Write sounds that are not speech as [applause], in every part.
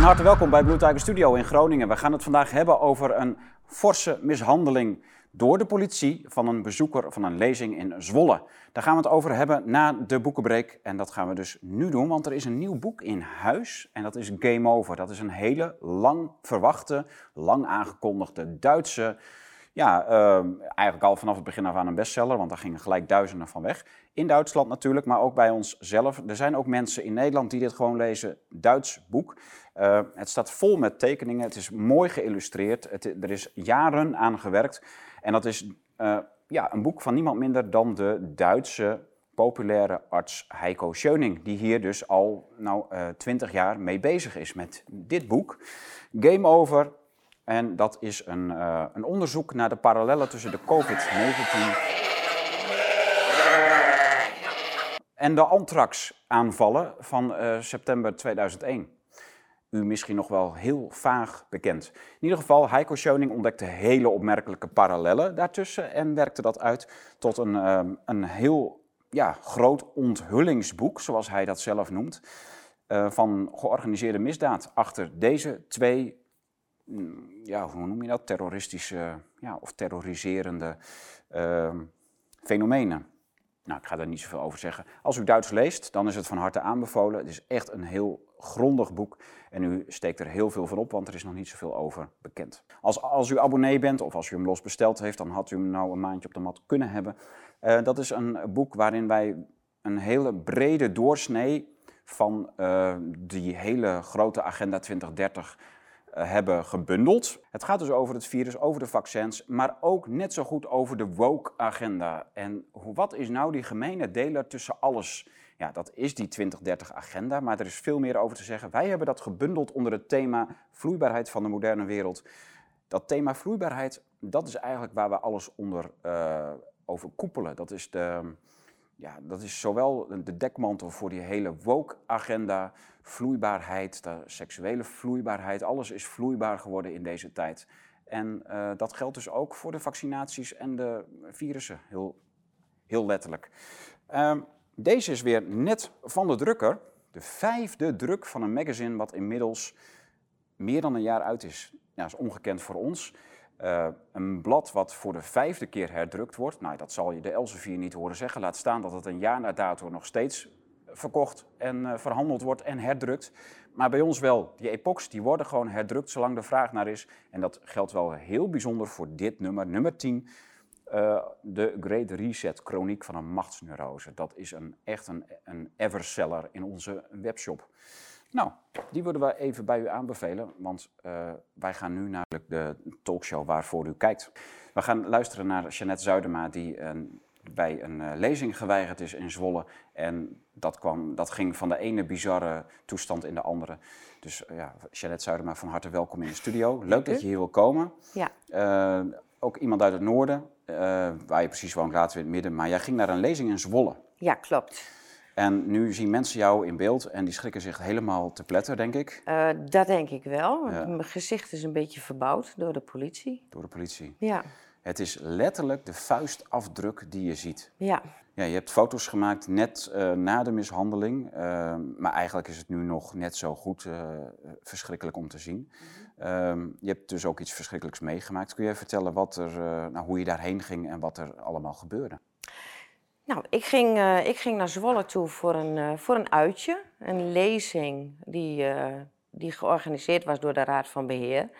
Van harte welkom bij Blue Studio in Groningen. We gaan het vandaag hebben over een forse mishandeling door de politie van een bezoeker van een lezing in Zwolle. Daar gaan we het over hebben na de boekenbreek. En dat gaan we dus nu doen, want er is een nieuw boek in huis. En dat is Game Over. Dat is een hele lang verwachte, lang aangekondigde Duitse ja, uh, eigenlijk al vanaf het begin af aan een bestseller, want daar gingen gelijk duizenden van weg. In Duitsland natuurlijk, maar ook bij ons zelf. Er zijn ook mensen in Nederland die dit gewoon lezen. Duits boek. Uh, het staat vol met tekeningen. Het is mooi geïllustreerd. Het, er is jaren aan gewerkt. En dat is uh, ja, een boek van niemand minder dan de Duitse populaire arts Heiko Schöning, die hier dus al nou, twintig jaar mee bezig is met dit boek. Game Over, en dat is een, uh, een onderzoek naar de parallellen tussen de COVID-19 en de anthrax-aanvallen van uh, september 2001. U misschien nog wel heel vaag bekend. In ieder geval, Heiko Schöning ontdekte hele opmerkelijke parallellen daartussen en werkte dat uit tot een, uh, een heel ja, groot onthullingsboek, zoals hij dat zelf noemt, uh, van georganiseerde misdaad achter deze twee ja, hoe noem je dat? Terroristische ja, of terroriserende uh, fenomenen. Nou, ik ga daar niet zoveel over zeggen. Als u Duits leest, dan is het van harte aanbevolen. Het is echt een heel grondig boek en u steekt er heel veel van op, want er is nog niet zoveel over bekend. Als, als u abonnee bent of als u hem los besteld heeft, dan had u hem nou een maandje op de mat kunnen hebben. Uh, dat is een boek waarin wij een hele brede doorsnee van uh, die hele grote Agenda 2030 eh, hebben gebundeld. Het gaat dus over het virus, over de vaccins, maar ook net zo goed over de woke-agenda. En wat is nou die gemene deler tussen alles? Ja, dat is die 2030-agenda, maar er is veel meer over te zeggen. Wij hebben dat gebundeld onder het thema vloeibaarheid van de moderne wereld. Dat thema vloeibaarheid, dat is eigenlijk waar we alles onder uh, over koepelen. Dat is de ja, dat is zowel de dekmantel voor die hele woke-agenda, vloeibaarheid, de seksuele vloeibaarheid, alles is vloeibaar geworden in deze tijd. En uh, dat geldt dus ook voor de vaccinaties en de virussen, heel, heel letterlijk. Uh, deze is weer net van de drukker, de vijfde druk van een magazine wat inmiddels meer dan een jaar uit is. Ja, dat is ongekend voor ons. Uh, een blad wat voor de vijfde keer herdrukt wordt, nou, dat zal je de Elsevier niet horen zeggen. Laat staan dat het een jaar na dato nog steeds verkocht en uh, verhandeld wordt en herdrukt. Maar bij ons wel. Die epochs die worden gewoon herdrukt zolang de vraag naar is. En dat geldt wel heel bijzonder voor dit nummer, nummer 10. Uh, eh, de Great Reset, chroniek van een machtsneurose. Dat is een, echt een, een everseller in onze webshop. Nou, die willen we even bij u aanbevelen, want uh, wij gaan nu naar de talkshow waarvoor u kijkt. We gaan luisteren naar Jeannette Zuidema, die uh, bij een uh, lezing geweigerd is in Zwolle. En dat, kwam, dat ging van de ene bizarre toestand in de andere. Dus ja, Jeannette Zuidema, van harte welkom in de studio. Leuk dat je hier wil komen. Ja. ook iemand uit het noorden, waar je precies woont, laten we in het midden. Maar jij ging naar een lezing in Zwolle. Ja, klopt. En nu zien mensen jou in beeld en die schrikken zich helemaal te pletter, denk ik. Uh, dat denk ik wel. Mijn gezicht is een beetje verbouwd door de politie. Door de politie? Ja. Het is letterlijk de vuistafdruk die je ziet. Ja. Ja, je hebt foto's gemaakt net uh, na de mishandeling, uh, maar eigenlijk is het nu nog net zo goed verschrikkelijk om te zien. Ehm, je hebt dus ook iets verschrikkelijks meegemaakt. Kun je vertellen wat er, nou, hoe je daarheen ging en wat er allemaal gebeurde? Nou, ik ging, uh, ik ging naar Zwolle toe voor een, uh, voor een uitje, een lezing die, uh, die georganiseerd was door de Raad van Beheer.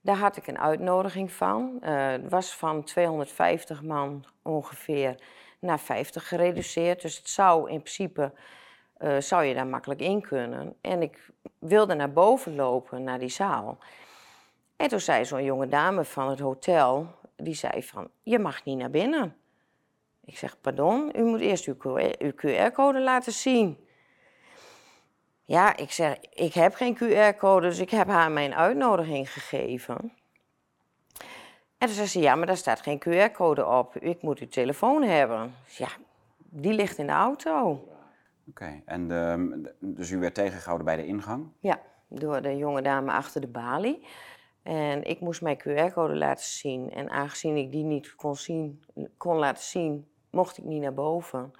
Daar had ik een uitnodiging van. het was van 250 man ongeveer naar 50 gereduceerd. Dus het zou in principe, zou je daar makkelijk in kunnen. En ik wilde naar boven lopen, naar die zaal. En toen zei zo'n jonge dame van het hotel, die zei van, je mag niet naar binnen. Ik zeg, pardon, u moet eerst uw QR-code laten zien. Ja, ik zeg, ik heb geen QR-code, dus ik heb haar mijn uitnodiging gegeven. En toen zei ze, ja, maar daar staat geen QR-code op. Ik moet uw telefoon hebben. ja, die ligt in de auto. Oké, en ehm, dus u werd tegengehouden bij de ingang? Ja, door de jonge dame achter de balie. En ik moest mijn QR-code laten zien. En aangezien ik die niet kon, zien, kon laten zien, mocht ik niet naar boven.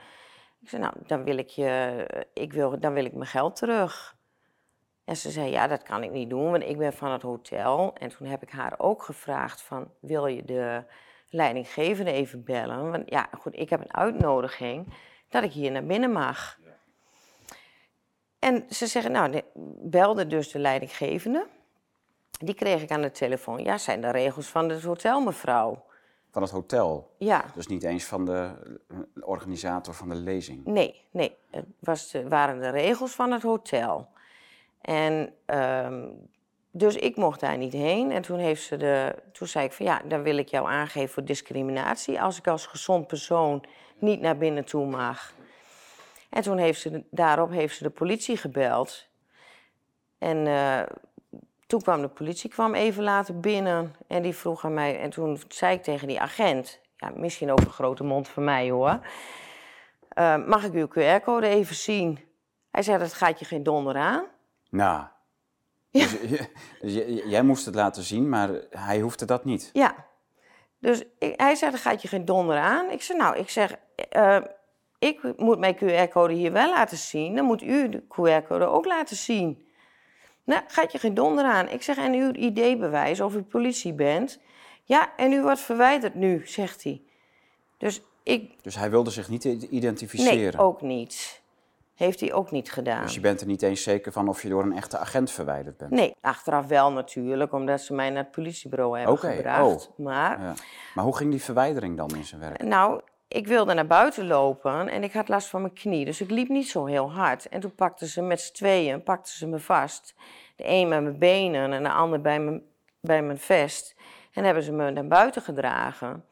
Ik zei, nou, dan wil ik, je, ik wil, dan wil ik mijn geld terug. En ze zei, ja, dat kan ik niet doen, want ik ben van het hotel. En toen heb ik haar ook gevraagd van, wil je de leidinggevende even bellen? Want ja, goed, ik heb een uitnodiging dat ik hier naar binnen mag. En ze zeggen, nou, de- belde dus de leidinggevende. Die kreeg ik aan de telefoon. Ja, zijn de regels van het hotel, mevrouw. Van het hotel. Ja, Dus niet eens van de eh, organisator van de lezing. nee, nee. Het was de, waren de regels van het hotel. En ehm, dus ik mocht daar niet heen. En toen, heeft ze de, toen zei ik van ja, dan wil ik jou aangeven voor discriminatie. Als ik als gezond persoon niet naar binnen toe mag. En toen heeft ze, daarop heeft ze de politie gebeld. En eh, toen kwam de politie kwam even later binnen. En die vroeg aan mij. En toen zei ik tegen die agent. Ja, misschien ook een grote mond voor mij hoor. Eh, mag ik uw QR-code even zien? Hij zei, dat gaat je geen donder aan. Nou. [laughs] Dus, je- dus je- jij moest het laten zien, maar hij hoefde dat niet. Ja. Dus ik- hij zei, dat gaat je geen donder aan. Ik zei, nou, ik zeg, eh, ik moet mijn QR-code hier wel laten zien. Dan moet u de QR-code ook laten zien. Nou, gaat je geen donder aan. Ik zeg, en uw ID-bewijs of u politie bent. Ja, en u wordt verwijderd nu, zegt hij. Dus ik, Dus hij wilde zich niet i- nee, identificeren. ook niet. Heeft hij ook niet gedaan. Dus je bent er niet eens zeker van of je door een echte agent verwijderd bent. Nee, achteraf wel natuurlijk, omdat ze mij naar het politiebureau hebben Oké, gebracht. oh. Maar Ja. Maar hoe ging die verwijdering dan in zijn werk? Nou, ik wilde naar buiten lopen en ik had last van mijn knie. Dus ik liep niet zo heel hard. En toen pakten ze met z'n tweeën pakten ze me vast. De een met mijn benen en de ander bij mijn, bij mijn vest. En hebben ze me naar buiten gedragen.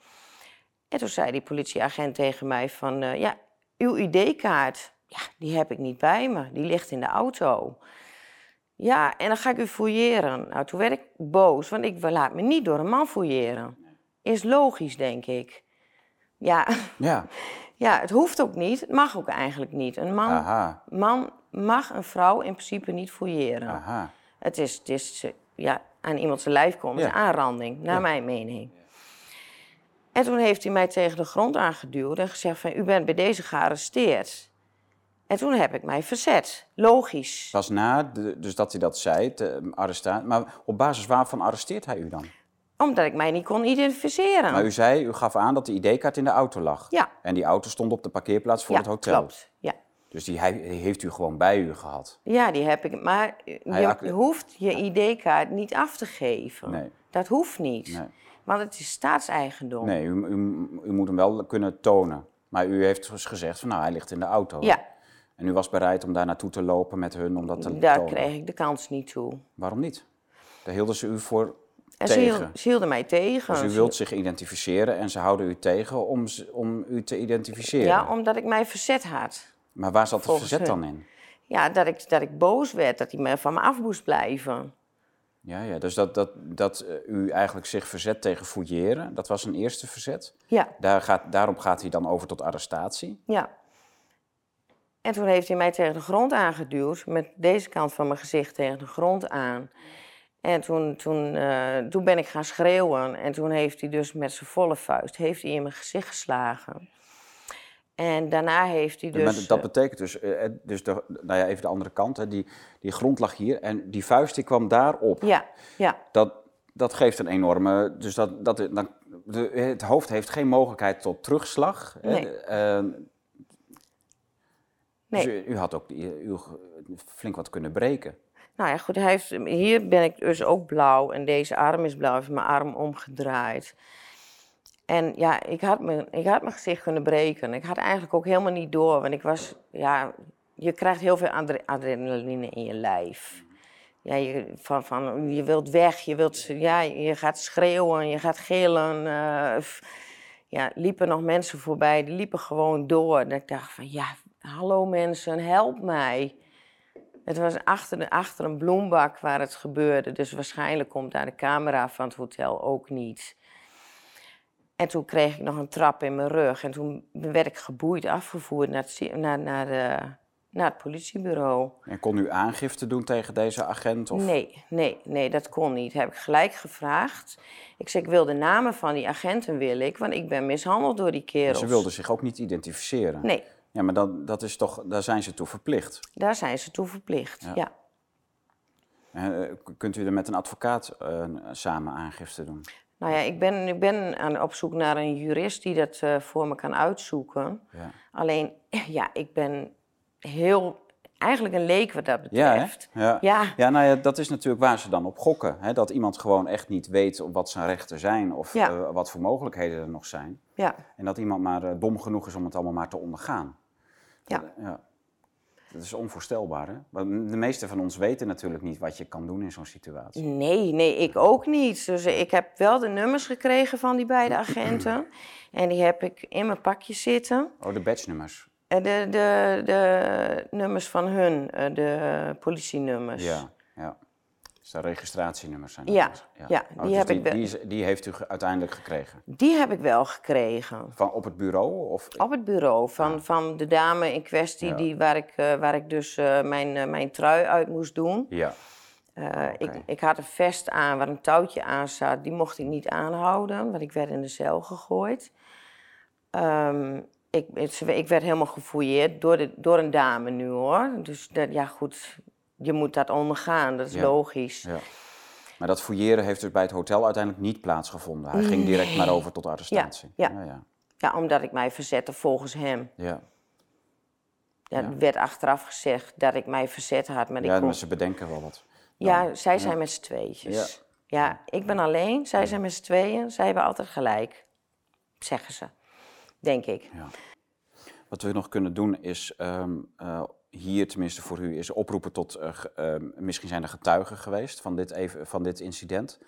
En toen zei die politieagent tegen mij van... eh, ja, uw ID-kaart, ja, die heb ik niet bij me. Die ligt in de auto. Ja, en dan ga ik u fouilleren. Nou, toen werd ik boos, want ik laat me niet door een man fouilleren. Is logisch, denk ik. Ja, Ja, [laughs] ja, het hoeft ook niet. Het mag ook eigenlijk niet. Een man, aha, man mag een vrouw in principe niet fouilleren. aha. Het is, het is ja, aan iemand zijn lijf komen, is aanranding, naar Ja. mijn mening. En toen heeft hij mij tegen de grond aangeduwd en gezegd van, u bent bij deze gearresteerd. En toen heb ik mij verzet. Logisch. Pas na, de- dus dat hij dat zei, arrestaat. Maar op basis waarvan arresteert hij u dan? Omdat ik mij niet kon identificeren. Maar u zei, u gaf aan dat de ID-kaart in de auto lag. Ja. En die auto stond op de parkeerplaats voor ja, het hotel. klopt. Ja. Dus die hij, heeft u gewoon bij u gehad. ja, die heb ik. Maar je hoeft je ID-kaart niet af te geven. Nee. Dat hoeft niet. Nee. Want het is staatseigendom. Nee, u, u, u moet hem wel kunnen tonen. Maar u heeft dus gezegd van nou, hij ligt in de auto. Ja, En u was bereid om daar naartoe te lopen met hun om dat te daar tonen. kreeg ik de kans niet toe. Waarom niet? Daar hielden ze u voor En ze, hielden mij tegen. Dus u wilt zich identificeren en ze houden u tegen om, om u te identificeren. Ja, omdat ik mij verzet had. Maar waar zat het verzet dan in? Ja, dat ik, dat ik boos werd, dat hij me van me af moest blijven. Ja, ja, dus dat, dat, dat eh, u eigenlijk zich verzet tegen fouilleren, dat was een eerste verzet. Ja, Daar gaat, daarop gaat hij dan over tot arrestatie. ja. En toen heeft hij mij tegen de grond aangeduwd, met deze kant van mijn gezicht tegen de grond aan. En toen, toen, eh, toen ben ik gaan schreeuwen. En toen heeft hij dus met zijn volle vuist heeft hij in mijn gezicht geslagen. En daarna heeft hij dus... Maar dat betekent dus, eh, eh, dus de, nou ja, even de andere kant, hè, die, die grond lag hier en die vuist die kwam daarop. Ja, ja, Dat, dat geeft een enorme, dus dat, dat, dan, de, het hoofd heeft geen mogelijkheid tot terugslag. hè. Nee. Eh, nee. Dus u, u had ook die- u flink wat kunnen breken. Nou ja, goed, hij heeft, hier ben ik dus ook blauw en deze arm is blauw. Hij heeft mijn arm omgedraaid. En ja, ik had, mijn, ik had mijn gezicht kunnen breken. Ik had eigenlijk ook helemaal niet door, want ik was, ja, je krijgt heel veel adre- adrenaline in je lijf. Ja, je, van, van, je wilt weg, je, wilt, ja, je gaat schreeuwen, je gaat gillen. eh, ja, liepen nog mensen voorbij, die liepen gewoon door. En ik dacht van, ja, hallo mensen, help mij. Het was achter, achter een bloembak waar het gebeurde. Dus waarschijnlijk komt daar de camera van het hotel ook niet. En toen kreeg ik nog een trap in mijn rug. En toen werd ik geboeid afgevoerd naar het, naar, naar, de, naar het politiebureau. En kon u aangifte doen tegen deze agent? Of? Nee, nee, nee, dat kon niet. Heb ik gelijk gevraagd. Ik zei, ik wil de namen van die agenten, wil ik. Want ik ben mishandeld door die kerels. Ze wilden zich ook niet identificeren. Nee, Ja, maar dat, dat is toch, daar zijn ze toe verplicht. daar zijn ze toe verplicht, Ja. ja. Eh, kunt u er met een advocaat eh, samen aangifte doen? Nou ja, ik ben, ik ben aan, op zoek naar een jurist die dat eh, voor me kan uitzoeken. Ja. Alleen, ja, ik ben heel, eigenlijk een leek wat dat betreft. ja. Ja. Ja, nou ja, dat is natuurlijk waar ze dan op gokken. Hè? Dat iemand gewoon echt niet weet wat zijn rechten zijn of Ja. eh, wat voor mogelijkheden er nog zijn. Ja, En dat iemand maar eh, dom genoeg is om het allemaal maar te ondergaan. ja. Ja. Dat is onvoorstelbaar, hè? Want de meeste van ons weten natuurlijk niet wat je kan doen in zo'n situatie. Nee, nee, ik ook niet. Dus eh, ik heb wel de nummers gekregen van die beide agenten. [clears throat] En die heb ik in mijn pakje zitten. Oh, de badge-nummers. Eh, De, de, de nummers van hun, eh, de politienummers. Ja, ja. Dus de registratienummers zijn dat Ja, dus. ja, Oh, die dus heb die, ik wel. Die, is- die heeft u uiteindelijk gekregen? Die heb ik wel gekregen. Van op het bureau? Of... Op het bureau van, van de dame in kwestie Ja. die, waar, ik, eh, waar ik dus mijn, mijn trui uit moest doen. Ja. Ik, ik had een vest aan waar een touwtje aan zat. Die mocht ik niet aanhouden, want ik werd in de cel gegooid. Ehm, ik, ik werd helemaal gefouilleerd door, de, door een dame nu hoor. Dus dat, ja goed, je moet dat ondergaan, dat is Ja. logisch. ja. Maar dat fouilleren heeft dus bij het hotel uiteindelijk niet plaatsgevonden. Hij ging direct maar over tot arrestatie. Ja, ja. ja. Ja, omdat ik mij verzette volgens hem. ja. Er werd achteraf gezegd dat ik mij verzet had, maar ik Ja, kon... maar ze bedenken wel wat. Ja, zij zijn met z'n tweetjes. Ja. ik ben alleen, zij zijn met z'n tweeën. Zij hebben altijd gelijk, zeggen ze. Denk ik. Wat we nog kunnen doen is, ehm, eh, hier tenminste voor u, is oproepen tot, eh, ehm, misschien zijn er getuigen geweest van dit, even, van dit incident.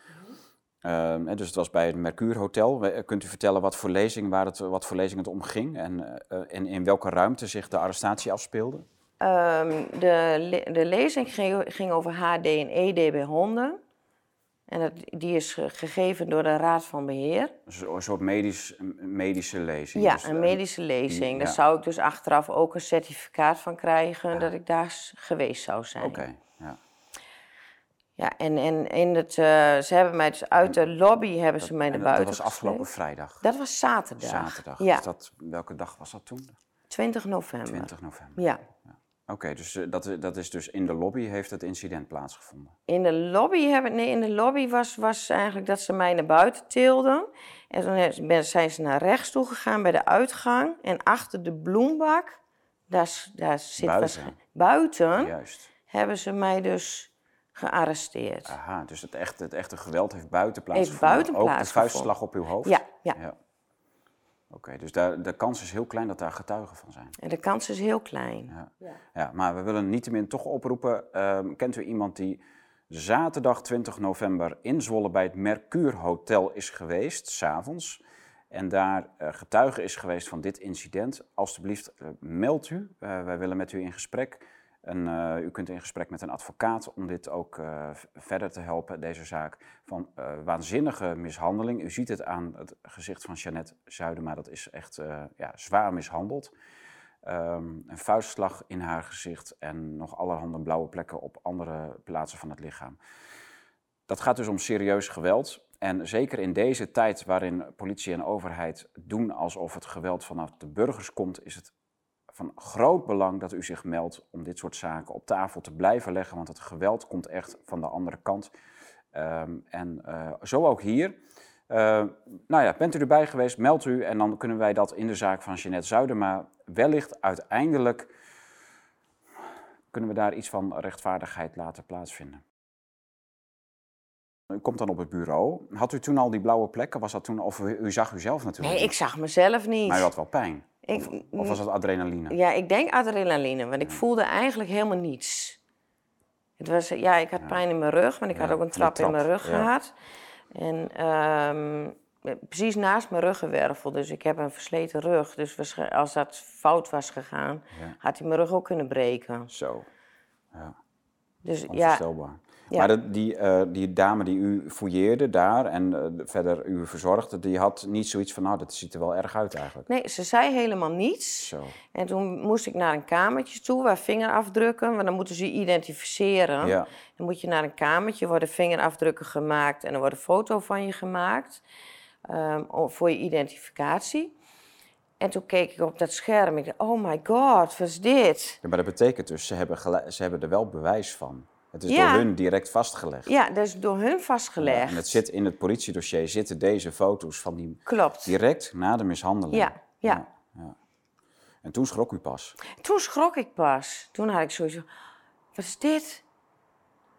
Hè, dus het was bij het Mercure Hotel. We- Kunt u vertellen wat voor lezing, waar het, wat voor lezing het om ging en, eh, en in welke ruimte zich de arrestatie afspeelde? Ehm, de, le- de lezing ging, ging over HD en ED bij honden. En dat, die is ge- gegeven door de Raad van Beheer. Dus een soort medisch, medische lezing. Ja, Dus, een medische lezing. Daar ja. zou ik dus achteraf ook een certificaat van krijgen dat ik daar geweest zou zijn. Oké, ja. Ja, en, en in het, eh, ze hebben mij dus uit de lobby hebben ze mij naar dat, buiten dat was afgelopen vrijdag. Dat was zaterdag. Zaterdag. Ja, dat, welke dag was dat toen? 20 november. 20 november. Ja. Oké, dus eh, dat, dat is dus in de lobby heeft het incident plaatsgevonden. In de lobby hebben, nee, in de lobby was, was eigenlijk dat ze mij naar buiten tilden. En toen zijn ze naar rechts toe gegaan bij de uitgang. En achter de bloembak, daar, daar zit Buiten? buiten, Juist. hebben ze mij dus gearresteerd. Aha, dus het echte, het echte geweld heeft buiten plaatsgevonden. buiten Ook de vuistslag op uw hoofd? Ja, ja. Oké, dus daar, de kans is heel klein dat daar getuigen van zijn. En de kans is heel klein. Ja. Ja, maar we willen niettemin toch oproepen. ehm, kent u iemand die zaterdag 20 november in Zwolle bij het Mercure Hotel is geweest, s'avonds. En daar eh, getuige is geweest van dit incident. Alsjeblieft, eh, meld u. Eh, wij willen met u in gesprek. Eh, u kunt in gesprek met een advocaat om dit ook eh, verder te helpen, deze zaak. Van eh, waanzinnige mishandeling. U ziet het aan het gezicht van Jeannette Zuidema. Dat is echt ja, zwaar mishandeld. Ehm, een vuistslag in haar gezicht en nog allerhande blauwe plekken op andere plaatsen van het lichaam. Dat gaat dus om serieus geweld. En zeker in deze tijd waarin politie en overheid doen alsof het geweld vanaf de burgers komt, is het van groot belang dat u zich meldt om dit soort zaken op tafel te blijven leggen. Want het geweld komt echt van de andere kant. Ehm, en eh, zo ook hier. Eh, nou ja, bent u erbij geweest, meldt u en dan kunnen wij dat in de zaak van Jeanette Zuidema wellicht uiteindelijk kunnen we daar iets van rechtvaardigheid laten plaatsvinden. U komt dan op het bureau. Had u toen al die blauwe plekken? Was dat toen, of u, u zag u zelf natuurlijk Nee, niet, ik zag mezelf niet. maar u had wel pijn? Ik- of, was dat adrenaline? Ja, ik denk adrenaline, want ik voelde eigenlijk helemaal niets. Het was, ja, ik had pijn in mijn rug, want ik Ja, had ook een trap, in mijn rug ja. gehad. En ehm, precies naast mijn ruggenwervel, dus ik heb een versleten rug. Dus als dat fout was gegaan, had hij mijn rug ook kunnen breken. Zo, Dus ja, onvoorstelbaar. Ja. Maar de- die, eh, die dame die u fouilleerde daar en eh, verder u verzorgde, die had niet zoiets van, nou, dat ziet er wel erg uit eigenlijk. nee, ze zei helemaal niets. Zo, En toen moest ik naar een kamertje toe waar vingerafdrukken, want dan moeten ze identificeren. ja. Dan moet je naar een kamertje, worden vingerafdrukken gemaakt en er wordt een foto van je gemaakt ehm, voor je identificatie. En toen keek ik op dat scherm. Ik dacht, oh my god, wat is dit? ja. Maar dat betekent dus, ze hebben, ze hebben er wel bewijs van. Het is Ja. door hun direct vastgelegd. Ja, dat is door hun vastgelegd. En het zit in het politiedossier zitten deze foto's van die Klopt. direct na de mishandeling. Ja, ja. En toen schrok u pas. Toen schrok ik pas. Toen had ik sowieso, wat is dit?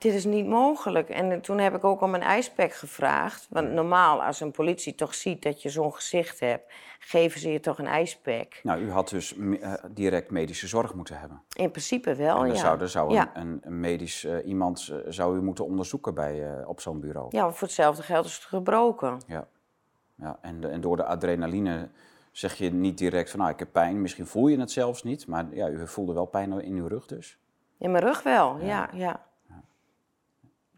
Dit is niet mogelijk. En toen heb ik ook om een ijspack gevraagd. Want normaal, als een politie toch ziet dat je zo'n gezicht hebt, geven ze je toch een ijspack. Nou, u had dus eh, direct medische zorg moeten hebben. In principe wel, en ja. dan zou, er zou ja. een, een, medisch eh, iemand eh, zou u moeten onderzoeken bij, eh, op zo'n bureau. ja, voor hetzelfde geld is het gebroken. Ja. ja en door de adrenaline zeg je niet direct van, nou, ik heb pijn. Misschien voel je het zelfs niet, maar ja, u voelde wel pijn in uw rug dus. In mijn rug wel, ja, ja.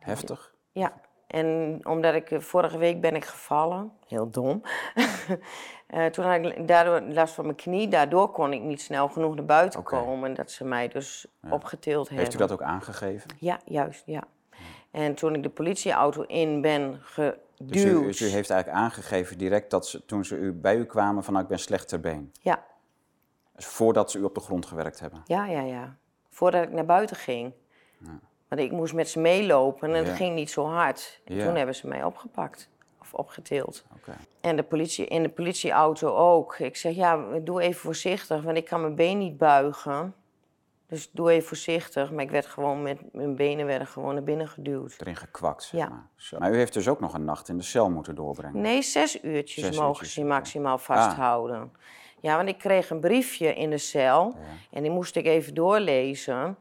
Heftig. Ja, en omdat ik eh, vorige week ben ik gevallen, heel dom. [laughs] Eh, toen had ik daardoor last van mijn knie, daardoor kon ik niet snel genoeg naar buiten Oké. komen. Dat ze mij dus opgetild hebben. Heeft u dat ook aangegeven? Ja, juist, ja. En toen ik de politieauto in ben geduwd. Dus u, dus u heeft eigenlijk aangegeven direct dat ze, toen ze u, bij u kwamen van, nou, ik ben slecht ter been. Ja, Dus voordat ze u op de grond gewerkt hebben. ja, ja, ja. Voordat ik naar buiten ging. Want ik moest met ze meelopen en het ging niet zo hard. En toen hebben ze mij opgepakt. Of opgetild. En de politie, in de politieauto ook. Ik zeg, ja, doe even voorzichtig, want ik kan mijn been niet buigen. Dus doe even voorzichtig. Maar ik werd gewoon met mijn benen werden gewoon naar binnen geduwd. Erin gekwakt, zeg Ja. maar. Zo. Maar u heeft dus ook nog een nacht in de cel moeten doorbrengen. Nee, zes uurtjes Zes mogen uurtjes, ze maximaal vasthouden. Ja, want ik kreeg een briefje in de cel en die moest ik even doorlezen.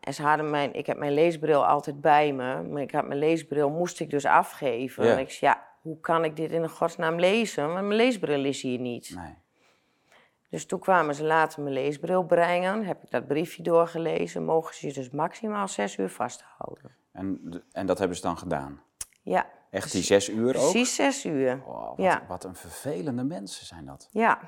En ze hadden mijn, ik heb mijn leesbril altijd bij me, maar ik had mijn leesbril moest ik dus afgeven. Ja. En ik zei, ja, hoe kan ik dit in de godsnaam lezen? Want mijn leesbril is hier niet. Nee. Dus toen kwamen ze later mijn leesbril brengen, heb ik dat briefje doorgelezen, mogen ze je dus maximaal zes uur vasthouden. En, en dat hebben ze dan gedaan? Ja, Echt die zes uur ook? precies zes uur. Wow, wat, Ja. wat een vervelende mensen zijn dat. Ja,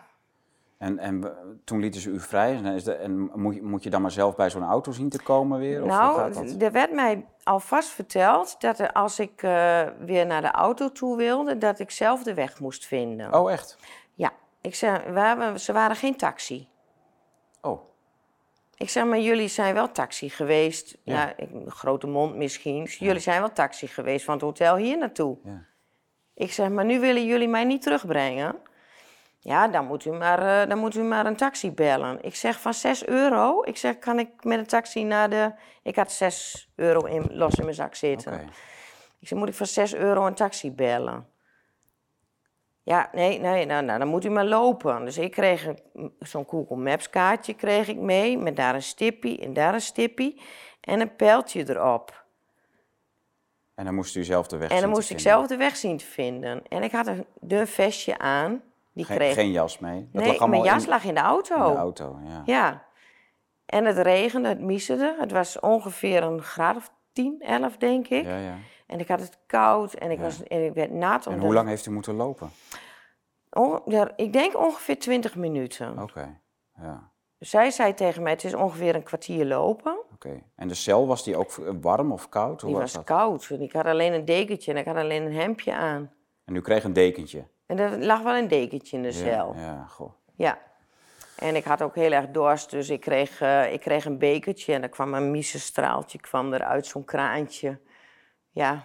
En, en toen lieten ze u vrij. En, is de, en moet, je, moet je dan maar zelf bij zo'n auto zien te komen weer? Of Nou, er werd mij alvast verteld dat er, als ik eh, weer naar de auto toe wilde, dat ik zelf de weg moest vinden. Oh, echt? Ja, ik hebben- ze waren geen taxi. Oh, Ik zeg, maar jullie zijn wel taxi geweest. Ja. Ik, grote mond misschien. Jullie zijn wel taxi geweest van het hotel hier naartoe. ja. Ik zeg, maar nu willen jullie mij niet terugbrengen. Ja, dan moet, u maar, eh, dan moet u maar een taxi bellen. Ik zeg, van 6 euro? Ik zeg, kan ik met een taxi naar de... Ik had 6 euro in, los in mijn zak zitten. Oké. Ik zeg, moet ik voor 6 euro een taxi bellen? Ja, nee, nee, nou, nou, dan moet u maar lopen. Dus ik kreeg zo'n Google Maps kaartje kreeg ik mee, met daar een stippie en daar een stippie en een pijltje erop. En dan moest u zelf de weg En zien dan te moest ik vinden. zelf de weg zien te vinden. En ik had een dun vestje aan, die Geen, kreeg geen jas mee? Dat Nee, lag mijn jas in, lag in de auto. in de auto, ja. Ja. En het regende, het miezerde. Het was ongeveer een graad of 10, 11 denk ik. ja, ja. En ik had het koud en ik, was, en ik werd nat. En hoe lang heeft u moeten lopen? On- ja, ik denk ongeveer 20 minuten. Oké, ja. Zij zei tegen mij, het is ongeveer een kwartier lopen. Oké. En de cel, was die ook warm of koud? Hoe Die was, was koud. Ik had alleen een dekentje en ik had alleen een hemdje aan. En u kreeg een dekentje? En er lag wel een dekentje in de Ja, cel. ja, goh. Ja. En ik had ook heel erg dorst, dus ik kreeg, eh, ik kreeg een bekertje en er kwam een miezenstraaltje kwam er uit zo'n kraantje. Ja.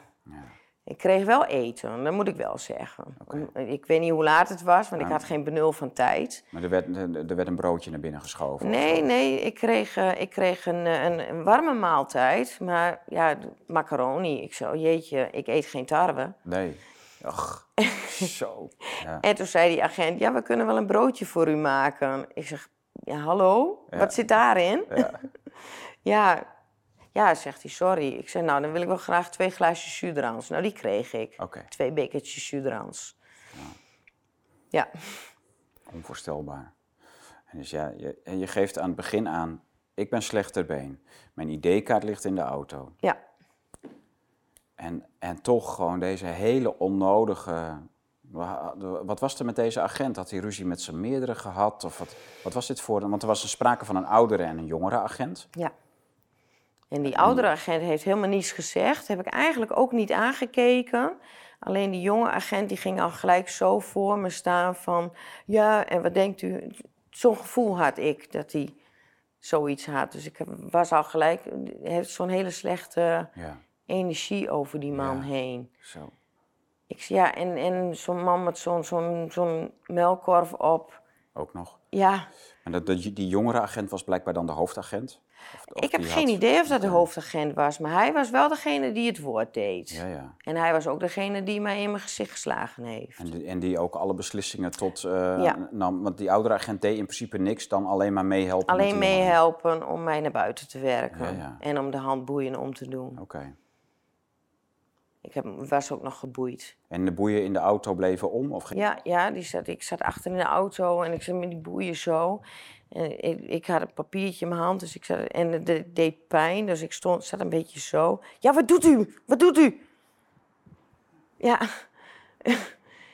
Ik kreeg wel eten, dat moet ik wel zeggen. Ik weet niet hoe laat het was, want ik had geen benul van tijd. Maar er werd, er er werd een broodje naar binnen geschoven? Nee, zo? nee, ik kreeg, eh, ik kreeg een, eh, een, een warme maaltijd, maar ja, macaroni. Ik oh jeetje, ik eet geen tarwe. Nee. Ach, [laughs] zo. Ja. En toen zei die agent, ja, we kunnen wel een broodje voor u maken. Ik zeg, ja, hallo, Ja. wat zit daarin? Ja. [laughs] Ja, ja, zegt hij, sorry. Ik zei, nou, dan wil ik wel graag twee glaasjes judrans. Nou, die kreeg ik. Twee bekertjes judrans. Ja. onvoorstelbaar. En dus ja, je, je geeft aan het begin aan, ik ben slecht ter been. Mijn ID-kaart ligt in de auto. ja, En, en toch gewoon deze hele onnodige... wa- Wat was er met deze agent? Had hij ruzie met zijn meerdere gehad? Of wat, wat was dit voor... Want er was een sprake van een oudere en een jongere agent. ja. En die oudere agent heeft helemaal niets gezegd. Heb ik eigenlijk ook niet aangekeken. Alleen die jonge agent die ging al gelijk zo voor me staan van... Ja, en wat denkt u? Zo'n gevoel had ik dat hij zoiets had. Dus ik was al gelijk, hij heeft zo'n hele slechte Ja, energie over die man Ja. heen. zo. Ik ja, en, en zo'n man met zo'n zo'n zo'n melkkorf op. Ook nog. Ja, En dat, dat, die jongere agent was blijkbaar dan de hoofdagent? Of- of ik heb geen had- idee of dat de hoofdagent was, maar hij was wel degene die het woord deed. Ja, ja. En hij was ook degene die mij in mijn gezicht geslagen heeft. En die, en die ook alle beslissingen tot eh, Ja. nam. Want die oudere agent deed in principe niks dan alleen maar meehelpen. Alleen meehelpen om mij naar buiten te werken. En om de handboeien om te doen. Oké. Ik heb, was ook nog geboeid. En de boeien in de auto bleven om? Of Ja, ja die zat, ik zat achter in de auto en ik zat met die boeien zo. En ik, ik had een papiertje in mijn hand dus ik zat, en het de- deed pijn. Dus ik stond, zat een beetje zo. Ja, wat doet u? Wat doet u? Ja,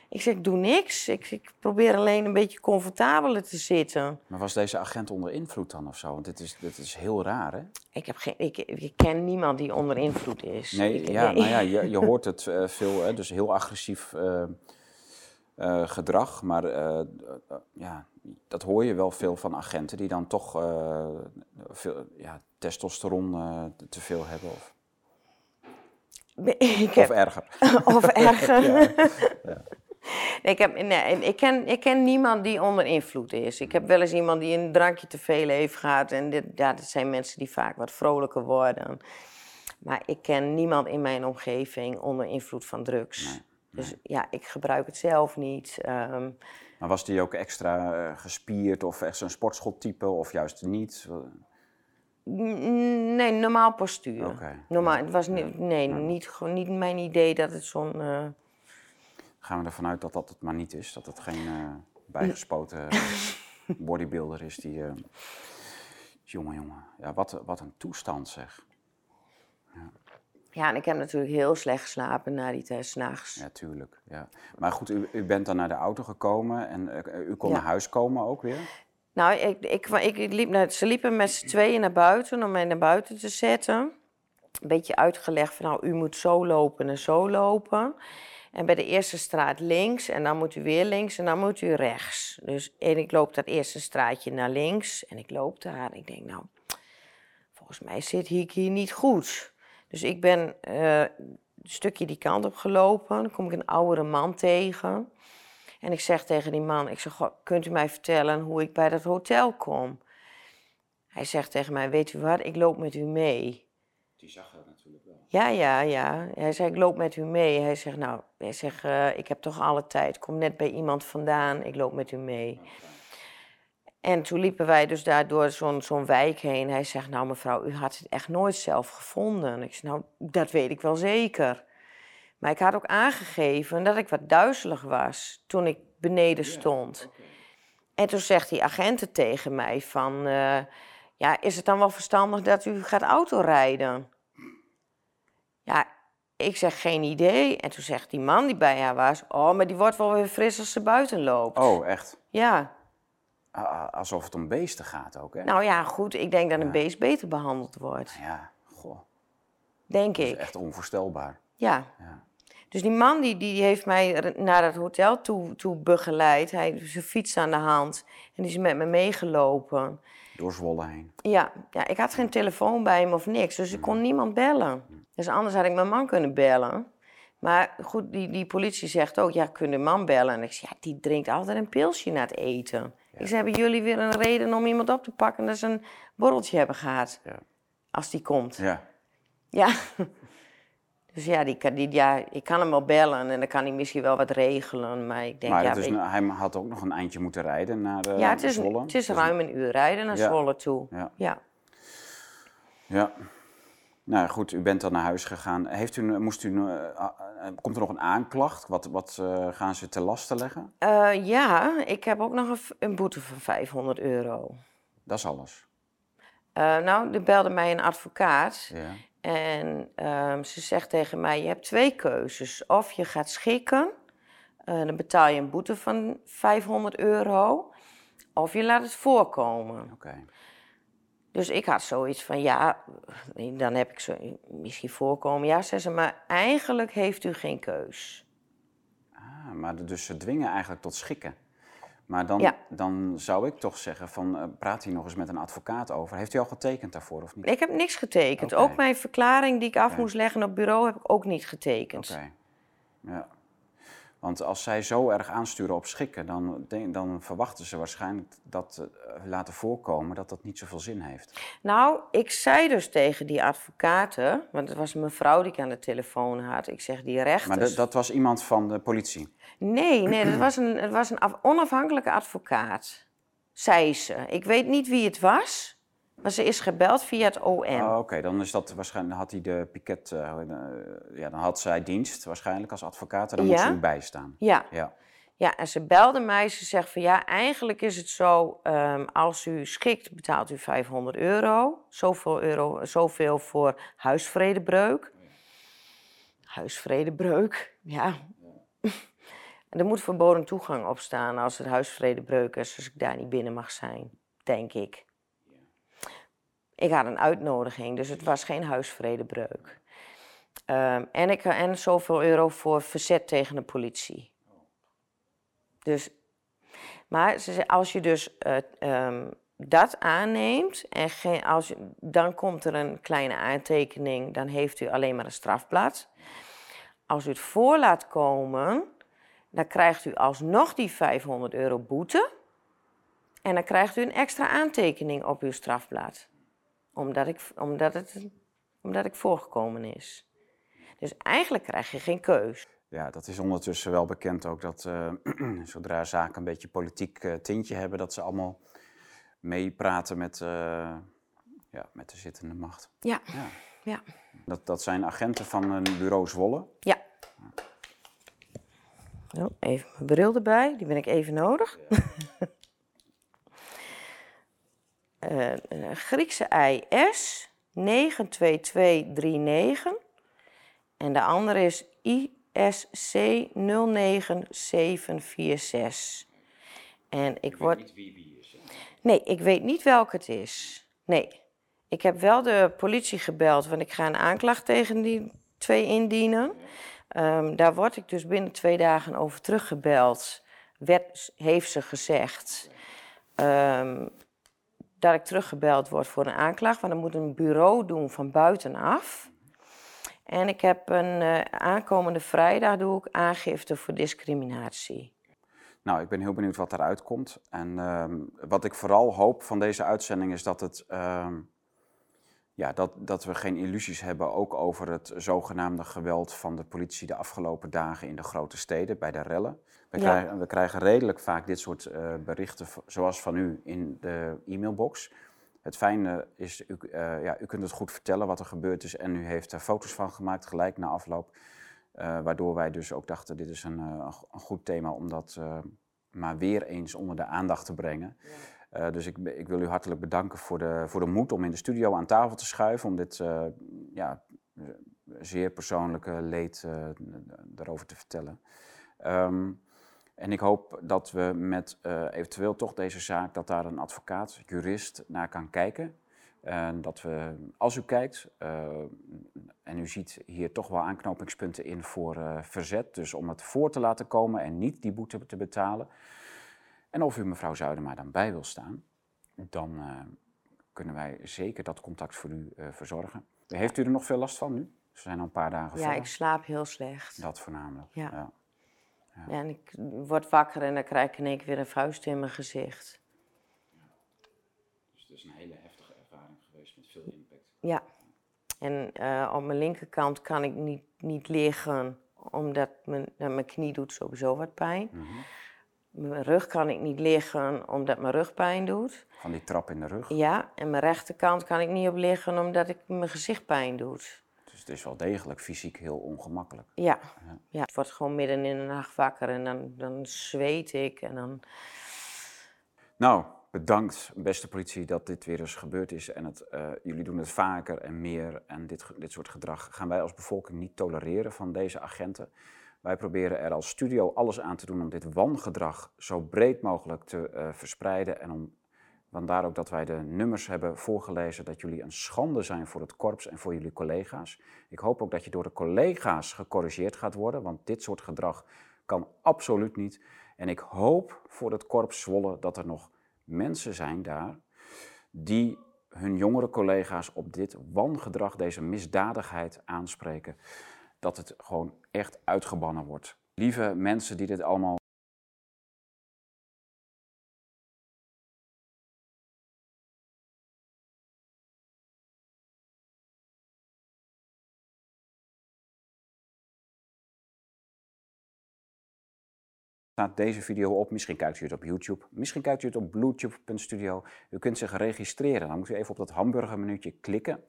ik zeg, ik doe niks. Ik, ik probeer alleen een beetje comfortabeler te zitten. Maar was deze agent onder invloed dan of zo? Want dit is, dit is heel raar, hè? Ik, heb geen, ik, ik ken niemand die onder invloed is. Nee, Ik- ja, nee. nou ja, je, je [laughs] hoort het eh, veel, hè? dus heel agressief eh, eh, gedrag. Maar ja, dat hoor je wel veel van agenten die dan toch veel, ja, testosteron te veel hebben. Of, [laughs] ik heb, of erger. [laughs] Of erger. Nee, ik, heb, nee, ik, ken, ik ken niemand die onder invloed is. Ik heb wel eens iemand die een drankje te veel heeft gehad. En dit, ja, dat zijn mensen die vaak wat vrolijker worden. Maar ik ken niemand in mijn omgeving onder invloed van drugs. Dus ja, ik gebruik het zelf niet. Ehm, Maar was die ook extra eh, gespierd of echt zo'n sportschottype of juist niet? nee, normaal postuur. Normaal, het was niet, nee, niet, gewoon niet mijn idee dat het zo'n... eh, Gaan we ervan uit dat dat het maar niet is? Dat het geen eh, bijgespoten [laughs] bodybuilder is die... eh, jongen, jongen. Ja, wat, wat een toestand zeg. Ja, en ik heb natuurlijk heel slecht geslapen na die test, 's nachts. Ja, tuurlijk. Ja. Maar goed, u, u bent dan naar de auto gekomen en eh, u kon Ja. naar huis komen ook weer? Nou, ik, ik, ik, ik liep naar, ze liepen met z'n tweeën naar buiten om mij naar buiten te zetten. Een beetje uitgelegd van, nou, u moet zo lopen en zo lopen. En bij de eerste straat links en dan moet u weer links en dan moet u rechts. Dus en ik loop dat eerste straatje naar links en ik loop daar. Ik denk, nou, volgens mij zit ik hier niet goed. Dus ik ben eh, een stukje die kant op gelopen. Dan kom ik een oudere man tegen. En ik zeg tegen die man, ik zeg, "Goh, kunt u mij vertellen hoe ik bij dat hotel kom? Hij zegt tegen mij, weet u wat, ik loop met u mee. Die zag. Ja, ja, ja. Hij zegt, ik loop met u mee. Hij zegt, nou, hij zegt, eh, ik heb toch alle tijd. Ik kom net bij iemand vandaan, ik loop met u mee. En toen liepen wij dus daar door zo'n zo'n wijk heen. Hij zegt, nou mevrouw, u had het echt nooit zelf gevonden. Ik zeg, nou, dat weet ik wel zeker. Maar ik had ook aangegeven dat ik wat duizelig was toen ik beneden stond. En toen zegt die agenten tegen mij van... eh, ja, is het dan wel verstandig dat u gaat autorijden? Ja, ik zeg geen idee. En toen zegt die man die bij haar was... Oh, maar die wordt wel weer fris als ze buiten loopt. Oh, echt? Ja, A- Alsof het om beesten gaat ook, hè? nou ja, goed. Ik denk dat een beest beter behandeld wordt. Ja, goh. Denk Dat is ik. echt onvoorstelbaar. Ja. Ja. Dus die man die, die heeft mij naar het hotel toe, toe begeleid. Hij heeft zijn fiets aan de hand. En die is met me meegelopen. Door Zwolle heen. Ja, ja, ik had geen telefoon bij me of niks. Dus ik kon niemand bellen. Dus anders had ik mijn man kunnen bellen. Maar goed, die, die politie zegt ook, ja, kun je man bellen? En ik zeg, ja, die drinkt altijd een pilsje na het eten. Ik zeg, hebben jullie weer een reden om iemand op te pakken dat ze een borreltje hebben gehad? Ja. Als die komt. Ja. Ja. Dus ja, die, ja, ik kan hem wel bellen en dan kan hij misschien wel wat regelen. Maar ik denk, Maar ja, het is, hij had ook nog een eindje moeten rijden naar eh ja, het is, Zwolle. het is Dus- ruim een uur rijden naar Ja. Zwolle toe. Ja. Ja. Ja. Nou goed, u bent dan naar huis gegaan. Heeft u, moest u, eh, eh, komt er nog een aanklacht? Wat, wat gaan ze te lasten leggen? Ja, ik heb ook nog een, een boete van 500 euro. Dat is alles. Nou, er belde mij een advocaat Ja. En ehm, ze zegt tegen mij: Je hebt twee keuzes. Of je gaat schikken, eh, dan betaal je een boete van 500 euro, of je laat het voorkomen. Oké. Dus ik had zoiets van: Ja, dan heb ik zo misschien voorkomen. Ja, zei ze, maar eigenlijk heeft u geen keus. Ah, maar dus ze dwingen eigenlijk tot schikken. Maar dan, Ja. dan zou ik toch zeggen van, eh, praat hier nog eens met een advocaat over. Heeft u al getekend daarvoor of niet? Ik heb niks getekend. Ook mijn verklaring die ik af moest leggen op bureau heb ik ook niet getekend. Oké. Ja. Want als zij zo erg aansturen op schikken, dan, dan verwachten ze waarschijnlijk dat eh, laten voorkomen dat dat niet zoveel zin heeft. Nou, ik zei dus tegen die advocaten, want het was een mevrouw die ik aan de telefoon had. Ik zeg, die rechters... Maar dat- dat was iemand van de politie. Nee, nee, dat [clears throat] was een, het was een af- onafhankelijke advocaat, zei ze. Ik weet niet wie het was, maar ze is gebeld via het OM. Oh, Oké, dan is dat waarschijnlijk, had hij de piket, eh, eh, ja, dan had zij dienst waarschijnlijk als advocaat en dan moet ze u bijstaan. Ja, Ja. ja, en ze belde mij. Ze zegt van ja, eigenlijk is het zo, ehm, als u schikt, betaalt u 500 euro. Zoveel, euro, zoveel voor huisvredebreuk. Huisvredebreuk, ja. [laughs] En er moet verboden toegang op staan als het huisvredebreuk is, dus ik daar niet binnen mag zijn, denk ik. Ik had een uitnodiging, dus het was geen huisvredebreuk. Ehm, en, ik, en zoveel euro voor verzet tegen de politie. Dus, maar als je dus eh, ehm, dat aanneemt, en als, je- dan komt er een kleine aantekening, dan heeft u alleen maar een strafblad. Als u het voor laat komen, dan krijgt u alsnog die 500 euro boete. En dan krijgt u een extra aantekening op uw strafblad. Omdat, ik, omdat, het, omdat ik voorgekomen is. Dus eigenlijk krijg je geen keus. Ja, dat is ondertussen wel bekend ook dat eh, [clears throat] zodra zaken een beetje politiek eh, tintje hebben, dat ze allemaal meepraten met, eh, ja, met de zittende macht. Ja, Ja. ja, Dat, dat zijn agenten van een bureau Zwolle. ja. Zo, even mijn bril erbij, die ben ik even nodig. Eh, een Griekse IS 92239 en de andere is ISC 09746. En ik word. niet wie wie is. Nee, ik weet niet welke het is. Nee. Ik heb wel de politie gebeld, want ik ga een aanklacht tegen die twee indienen. Ehm, daar word ik dus binnen twee dagen over teruggebeld. Werd, heeft ze gezegd ehm, dat ik teruggebeld word voor een aanklacht. Want dan moet een bureau doen van buitenaf. En ik heb een eh, aankomende vrijdag doe ik aangifte voor discriminatie. Nou, ik ben heel benieuwd wat eruit komt. En ehm, wat ik vooral hoop van deze uitzending is dat, het, ehm, ja, dat, dat we geen illusies hebben ook over het zogenaamde geweld van de politie de afgelopen dagen in de grote steden bij de rellen. We, Ja. krijgen, we krijgen redelijk vaak dit soort eh, berichten zoals van u in de e-mailbox. Het fijne is, u, eh, ja, u kunt het goed vertellen wat er gebeurd is en u heeft er foto's van gemaakt gelijk na afloop. Eh, waardoor wij dus ook dachten, dit is een, een goed thema om dat maar weer eens onder de aandacht te brengen. Dus ik, ik wil u hartelijk bedanken voor de, voor de moed om in de studio aan tafel te schuiven. Om dit ja, zeer persoonlijke leed daarover te vertellen. Ehm, en ik hoop dat we met eh, eventueel toch deze zaak, dat daar een advocaat, jurist naar kan kijken. En dat we, als u kijkt, eh, en u ziet hier toch wel aanknopingspunten in voor eh, verzet, dus om het voor te laten komen en niet die boete te betalen. En of u mevrouw Zuidema dan bij wil staan, dan kunnen wij zeker dat contact voor u verzorgen. Heeft u er nog veel last van nu? Ze zijn al een paar dagen Ja, ik slaap heel slecht. Dat voornamelijk. Ja. ja. Ja, en ik word wakker en dan krijg ik in één keer weer een vuist in mijn gezicht. Dus het is een hele heftige ervaring geweest met veel impact. Ja. En eh, op mijn linkerkant kan ik niet, niet liggen, omdat mijn, mijn knie doet sowieso wat pijn. Mhm. Mijn rug kan ik niet liggen, omdat mijn rug pijn doet. Van die trap in de rug. Ja, en mijn rechterkant kan ik niet op liggen, omdat ik mijn gezicht pijn doet. Het is wel degelijk fysiek heel ongemakkelijk. Ja, ja. het wordt gewoon midden in de nacht wakker en dan, dan zweet ik en dan... Nou, bedankt beste politie dat dit weer eens gebeurd is. En het, eh, jullie doen het vaker en meer. En dit, dit soort gedrag gaan wij als bevolking niet tolereren van deze agenten. Wij proberen er als studio alles aan te doen om dit wangedrag zo breed mogelijk te eh, verspreiden. En om, vandaar ook dat wij de nummers hebben voorgelezen, dat jullie een schande zijn voor het korps en voor jullie collega's. Ik hoop ook dat je door de collega's gecorrigeerd gaat worden, want dit soort gedrag kan absoluut niet. En ik hoop voor het korps Zwolle dat er nog mensen zijn daar die hun jongere collega's op dit wangedrag, deze misdadigheid aanspreken. Dat het gewoon echt uitgebannen wordt. Lieve mensen die dit allemaal staat deze video op. Misschien kijkt u het op YouTube. Misschien kijkt u het op bluetooth.studio. U kunt zich registreren. Dan moet u even op dat hamburgermenuutje klikken.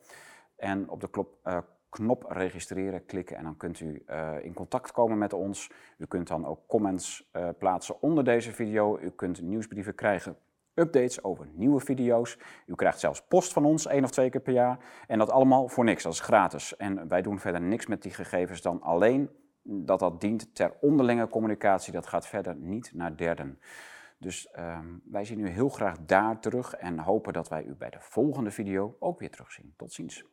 En op de klop, uh, knop registreren klikken. En dan kunt u uh, in contact komen met ons. U kunt dan ook comments uh, plaatsen onder deze video. U kunt nieuwsbrieven krijgen. Updates over nieuwe video's. U krijgt zelfs post van ons één of twee keer per jaar. En dat allemaal voor niks. Dat is gratis. En wij doen verder niks met die gegevens dan alleen dat dat dient ter onderlinge communicatie. Dat gaat verder niet naar derden. Dus um, wij zien u heel graag daar terug en hopen dat wij u bij de volgende video ook weer terugzien. Tot ziens.